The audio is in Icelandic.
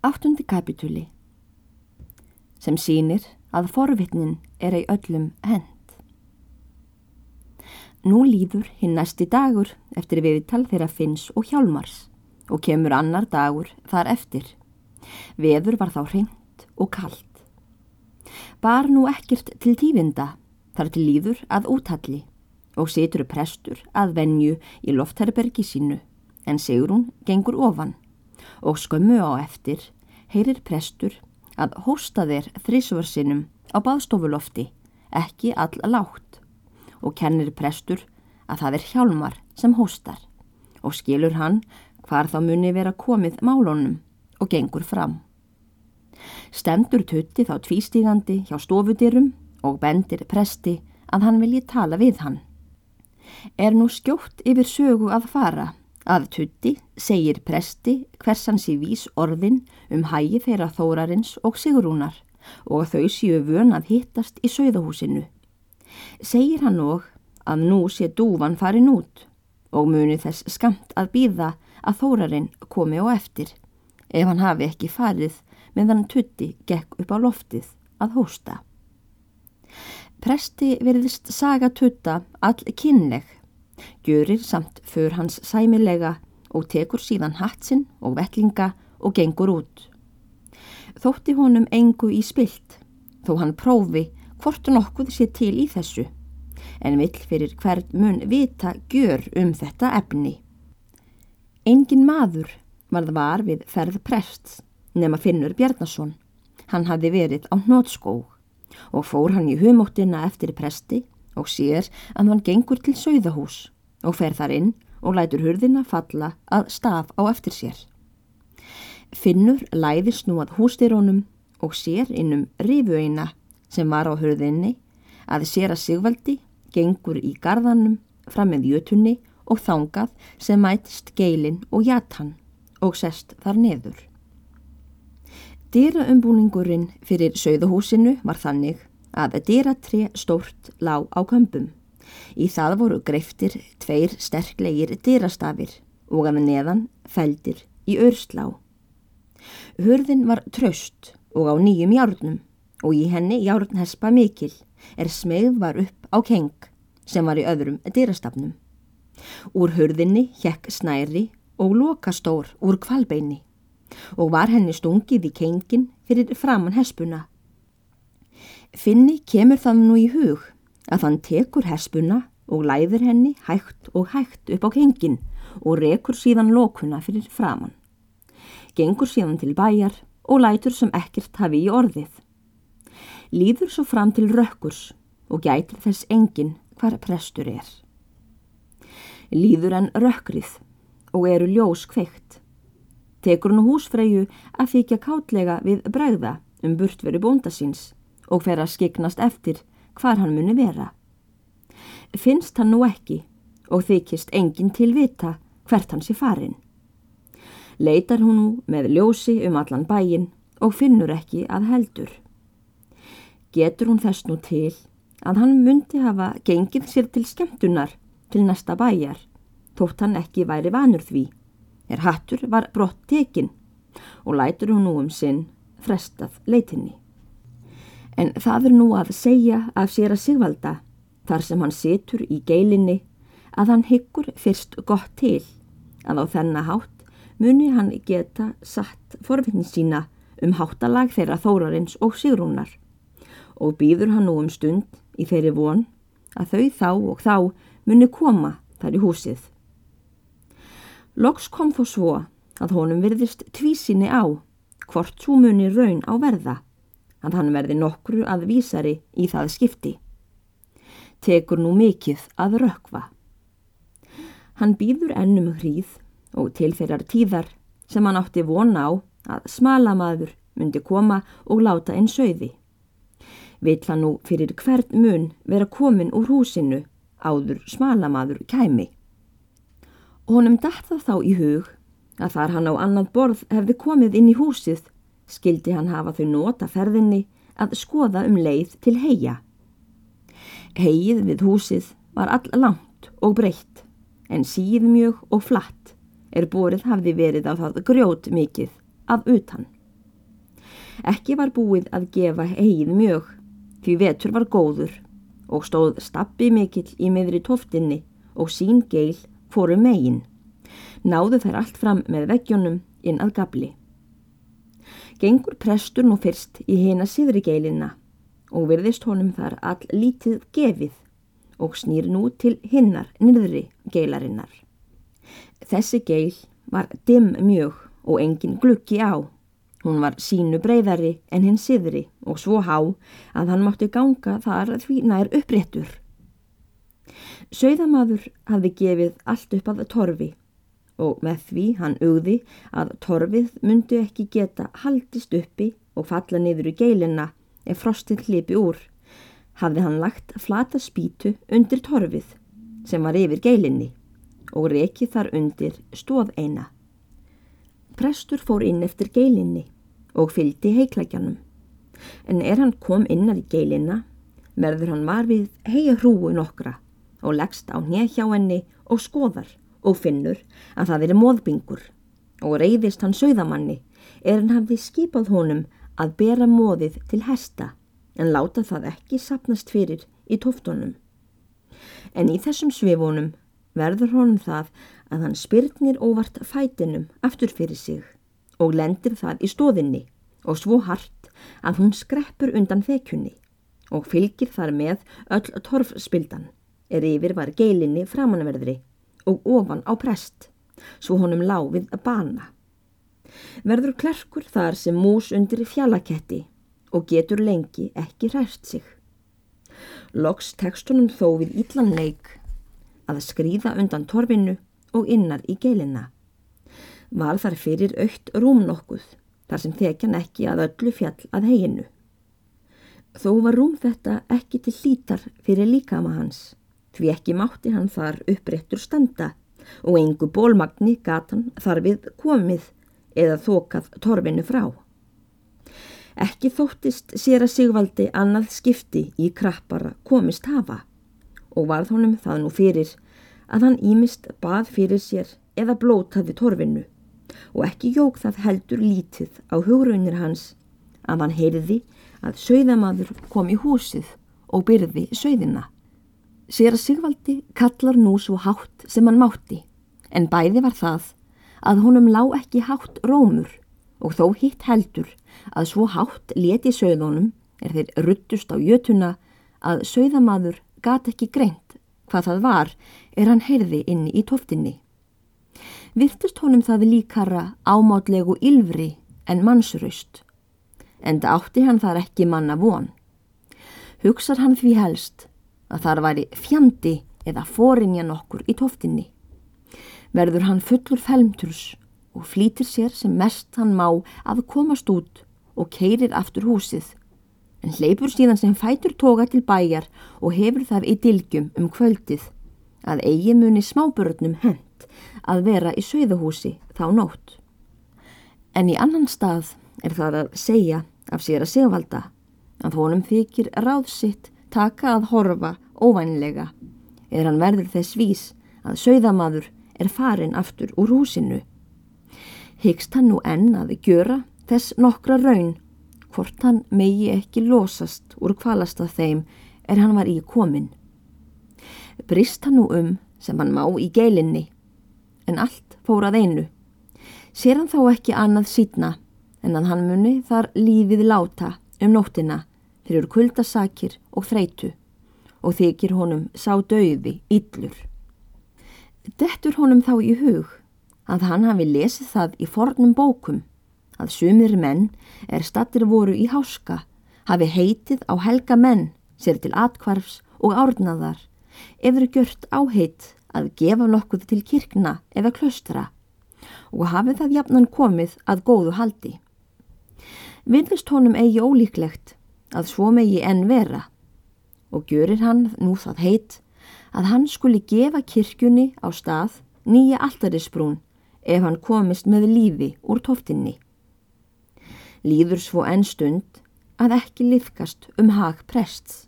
Áttundi kapitúli sem sínir að forvitnin er ei öllum hend. Nú líður hinn næsti dagur eftir viðtal þeirra Finns og Hjálmars og kemur annar dagur þar eftir. Veður var þá hreint og kallt. Bar nú ekkert til tífinda þar til líður að útalli og situr prestur að venju í loftherbergi sínu en Sigrún gengur ofan og skömmu á eftir heyrir prestur að hósta þeir þrísvarsinum á baðstofulofti, ekki all lágt og kennir prestur að það er hjálmar sem hóstar og skilur hann hvar þá muni vera komið málunum og gengur fram. Stendur tutti þá tvístígandi hjá stofudirum og bendir presti að hann vilji tala við hann. Er nú skjótt yfir sögu að fara að tutti segir presti hversans í vís orðin um hægi þeirra þórarins og sigrúnar og þau séu vön að hittast í sögðahúsinu. Segir hann og að nú sé dúvan farin út og muni þess skamt að býða að þórarinn komi á eftir ef hann hafi ekki farið meðan tutti gekk upp á loftið að hósta. Presti veriðist saga tutta all kynleg, gjörir samt för hans sæmilega og tekur síðan hatsinn og vellinga og gengur út. Þótti honum engu í spilt, þó hann prófi hvort nokkuð sé til í þessu, en vill fyrir hvern mun vita gjör um þetta efni. Engin maður varð var við ferð prests nema Finnur Bjarnason. Hann hafði verið á hnótskóg og fór hann í humóttina eftir presti og sér að hann gengur til sögðahús og fer þar inn og lætur hurðina falla að staf á eftir sér. Finnur læðist nú að hústyrónum og sér innum rifueina sem var á hurðinni að sér að Sigvaldi gengur í gardanum fram með jötunni og þangað sem mætist geilin og jatan og sest þar neður. Dyraumbúningurinn fyrir sögðuhúsinu var þannig að dyratré stórt lág á kömpum. Í það voru greiftir tveir sterklegir dyrastafir og að neðan feldir í örslá. Hörðin var tröst og á nýjum járnum og í henni járnhespa mikil er smegð var upp á keng sem var í öðrum dyrastafnum. Úr hörðinni hjekk snæri og lokastór úr kvalbeini og var henni stungið í kengin fyrir framann hespuna. Finni kemur það nú í hug að hann tekur hespuna og læðir henni hægt og hægt upp á kengin og rekur síðan lókuna fyrir framann. Gengur síðan til bæjar og lætur sem ekkert hafi í orðið. Líður svo fram til rökkurs og gætir þess engin hvar prestur er. Líður en rökkrið og eru ljós kveikt tekur hann húsfreyju að þykja kátlega við bræða um burtveri bónda síns og fer að skiknast eftir hvar hann muni vera. Finnst hann nú ekki og þykist enginn til vita hvert hans í farin. Leitar hún nú með ljósi um allan bæin og finnur ekki að heldur. Getur hún þess nú til að hann myndi hafa gengið sér til skemmtunar til næsta bæjar, þótt hann ekki væri vanur því er hattur var brott tekin og lætur hún nú um sinn frestað leitinni. En það er nú að segja af sér að sigvalda þar sem hann situr í geilinni að hann hyggur fyrst gott til að á þennahátt muni hann geta satt forvittin sína um háttalag þeirra þórarins og sigrúnar og býður hann nú um stund í þeirri von að þau þá og þá muni koma þar í húsið. Loks kom þó svo að honum virðist tvísinni á hvort svo muni raun á verða að hann verði nokkru að vísari í það skipti. Tekur nú mikill að rökva. Hann býður ennum hríð og til þeirrar tíðar sem hann átti vona á að smalamaður myndi koma og láta einn söiði. Vill hann nú fyrir hvert mun vera komin úr húsinu áður smalamaður kæmi. Honum dætt það þá í hug að þar hann á annað borð hefði komið inn í húsið skildi hann hafa þau nota ferðinni að skoða um leið til heia. Heið við húsið var all langt og breytt en síð mjög og flatt er borið hafði verið á það grjót mikið af utan. Ekki var búið að gefa heið mjög, því vetur var góður og stóð stappi mikill í meðri tóftinni og sín geil fóru megin. Náðu þær allt fram með veggjónum inn að gabli. Gengur prestur nú fyrst í hina síðri geilina og virðist honum þar all lítið gefið og snýr nú til hinnar nýðri geilarinnar. Þessi geil var dimm mjög og engin glukki á. Hún var sínu breyðari en hinn siðri og svo há að hann mátti ganga þar því nær uppréttur. Sauðamaður hafði gefið allt upp að torfi og með því hann ugði að torfið myndi ekki geta haldist uppi og falla niður í geilina ef frostið hlipi úr. Hafði hann lagt flata spítu undir torfið sem var yfir geilinni og rekið þar undir stóð eina. Prestur fór inn eftir geilinni og fylgdi heiklækjanum. En er hann kom innar í geilina, verður hann var við heia hrúu nokkra og leggst á njehjá henni og skoðar og finnur að það er móðbingur og reyðist hann sögðamanni er hann hafði skipað honum að bera móðið til hesta en láta það ekki sapnast fyrir í tóftunum. En í þessum svifunum verður honum það að hann spyrnir óvart fætinum aftur fyrir sig og lendir það í stóðinni og svo hart að hún skreppur undan þekjunni og fylgir þar með öll torfspildan er yfir var geilinni framanverðri og ofan á prest svo honum lág við að bana. Verður klerkur þar sem mús undir fjallaketti og getur lengi ekki ræst sig. Loks tekstunum þó við íllanleik að skrýða undan torfinu og innar í geilina. Val þar fyrir aukt rúm nokkuð, þar sem þekjan ekki að öllu fjall að heginu. Þó var rúm þetta ekki til hlítar fyrir líkama hans, því ekki mátti hann þar uppréttur standa og engu bólmagni gatan þar við komið eða þokað torfinu frá. Ekki þóttist sér að Sigvaldi annað skipti í krappara komist hafa og varð honum það nú fyrir að hann ímist bað fyrir sér eða blótaði torfinu og ekki jók það heldur lítið á hugrunir hans að hann heyrði að sögðamadur kom í húsið og byrði sögðina. Sér að Sigvaldi kallar nú svo hátt sem hann mátti en bæði var það að honum lá ekki hátt rómur og þó hitt heldur að svo hátt leti sögðunum er þeir ruttust á jötuna að sögðamadur gat ekki greint Hvað það var er hann heyrði inni í tóftinni. Virtust honum það líkara ámátlegu ylfri en mannsraust, en átti hann þar ekki manna von. Hugsar hann því helst að þar væri fjandi eða fórinja nokkur í tóftinni. Verður hann fullur felmturs og flýtir sér sem mest hann má að komast út og keirir aftur húsið en hleypur síðan sem fætur toga til bæjar og hefur það í dilgjum um kvöldið að eigi muni smábörnum hent að vera í sögðahúsi þá nótt. En í annan stað er það að segja af sér að segvalda að honum þykir ráðsitt taka að horfa óvænlega eða hann verður þess vís að sögðamadur er farin aftur úr húsinu. Hyggst hann nú enn að gjöra þess nokkra raun hvort hann megi ekki losast úr kvalasta þeim er hann var í komin. Brist hann nú um sem hann má í geilinni, en allt fór að einu. Sér hann þá ekki annað sídna en að hann muni þar lífið láta um nóttina fyrir kuldasakir og þreitu og þykir honum sá döiði yllur. Dettur honum þá í hug að hann hafi lesið það í fornum bókum að sumir menn er stattir voru í háska hafi heitið á helga menn sér til atkvarfs og árnaðar eður gjört áheit að gefa nokkuð til kirkna eða klöstra og hafi það jafnan komið að góðu haldi. Vilvist honum eigi ólíklegt að svo megi enn vera og gjörir hann nú það heit að hann skuli gefa kirkjunni á stað nýja alltarisbrún ef hann komist með lífi úr tóftinni líður svo enn stund að ekki lifkast um hag prests.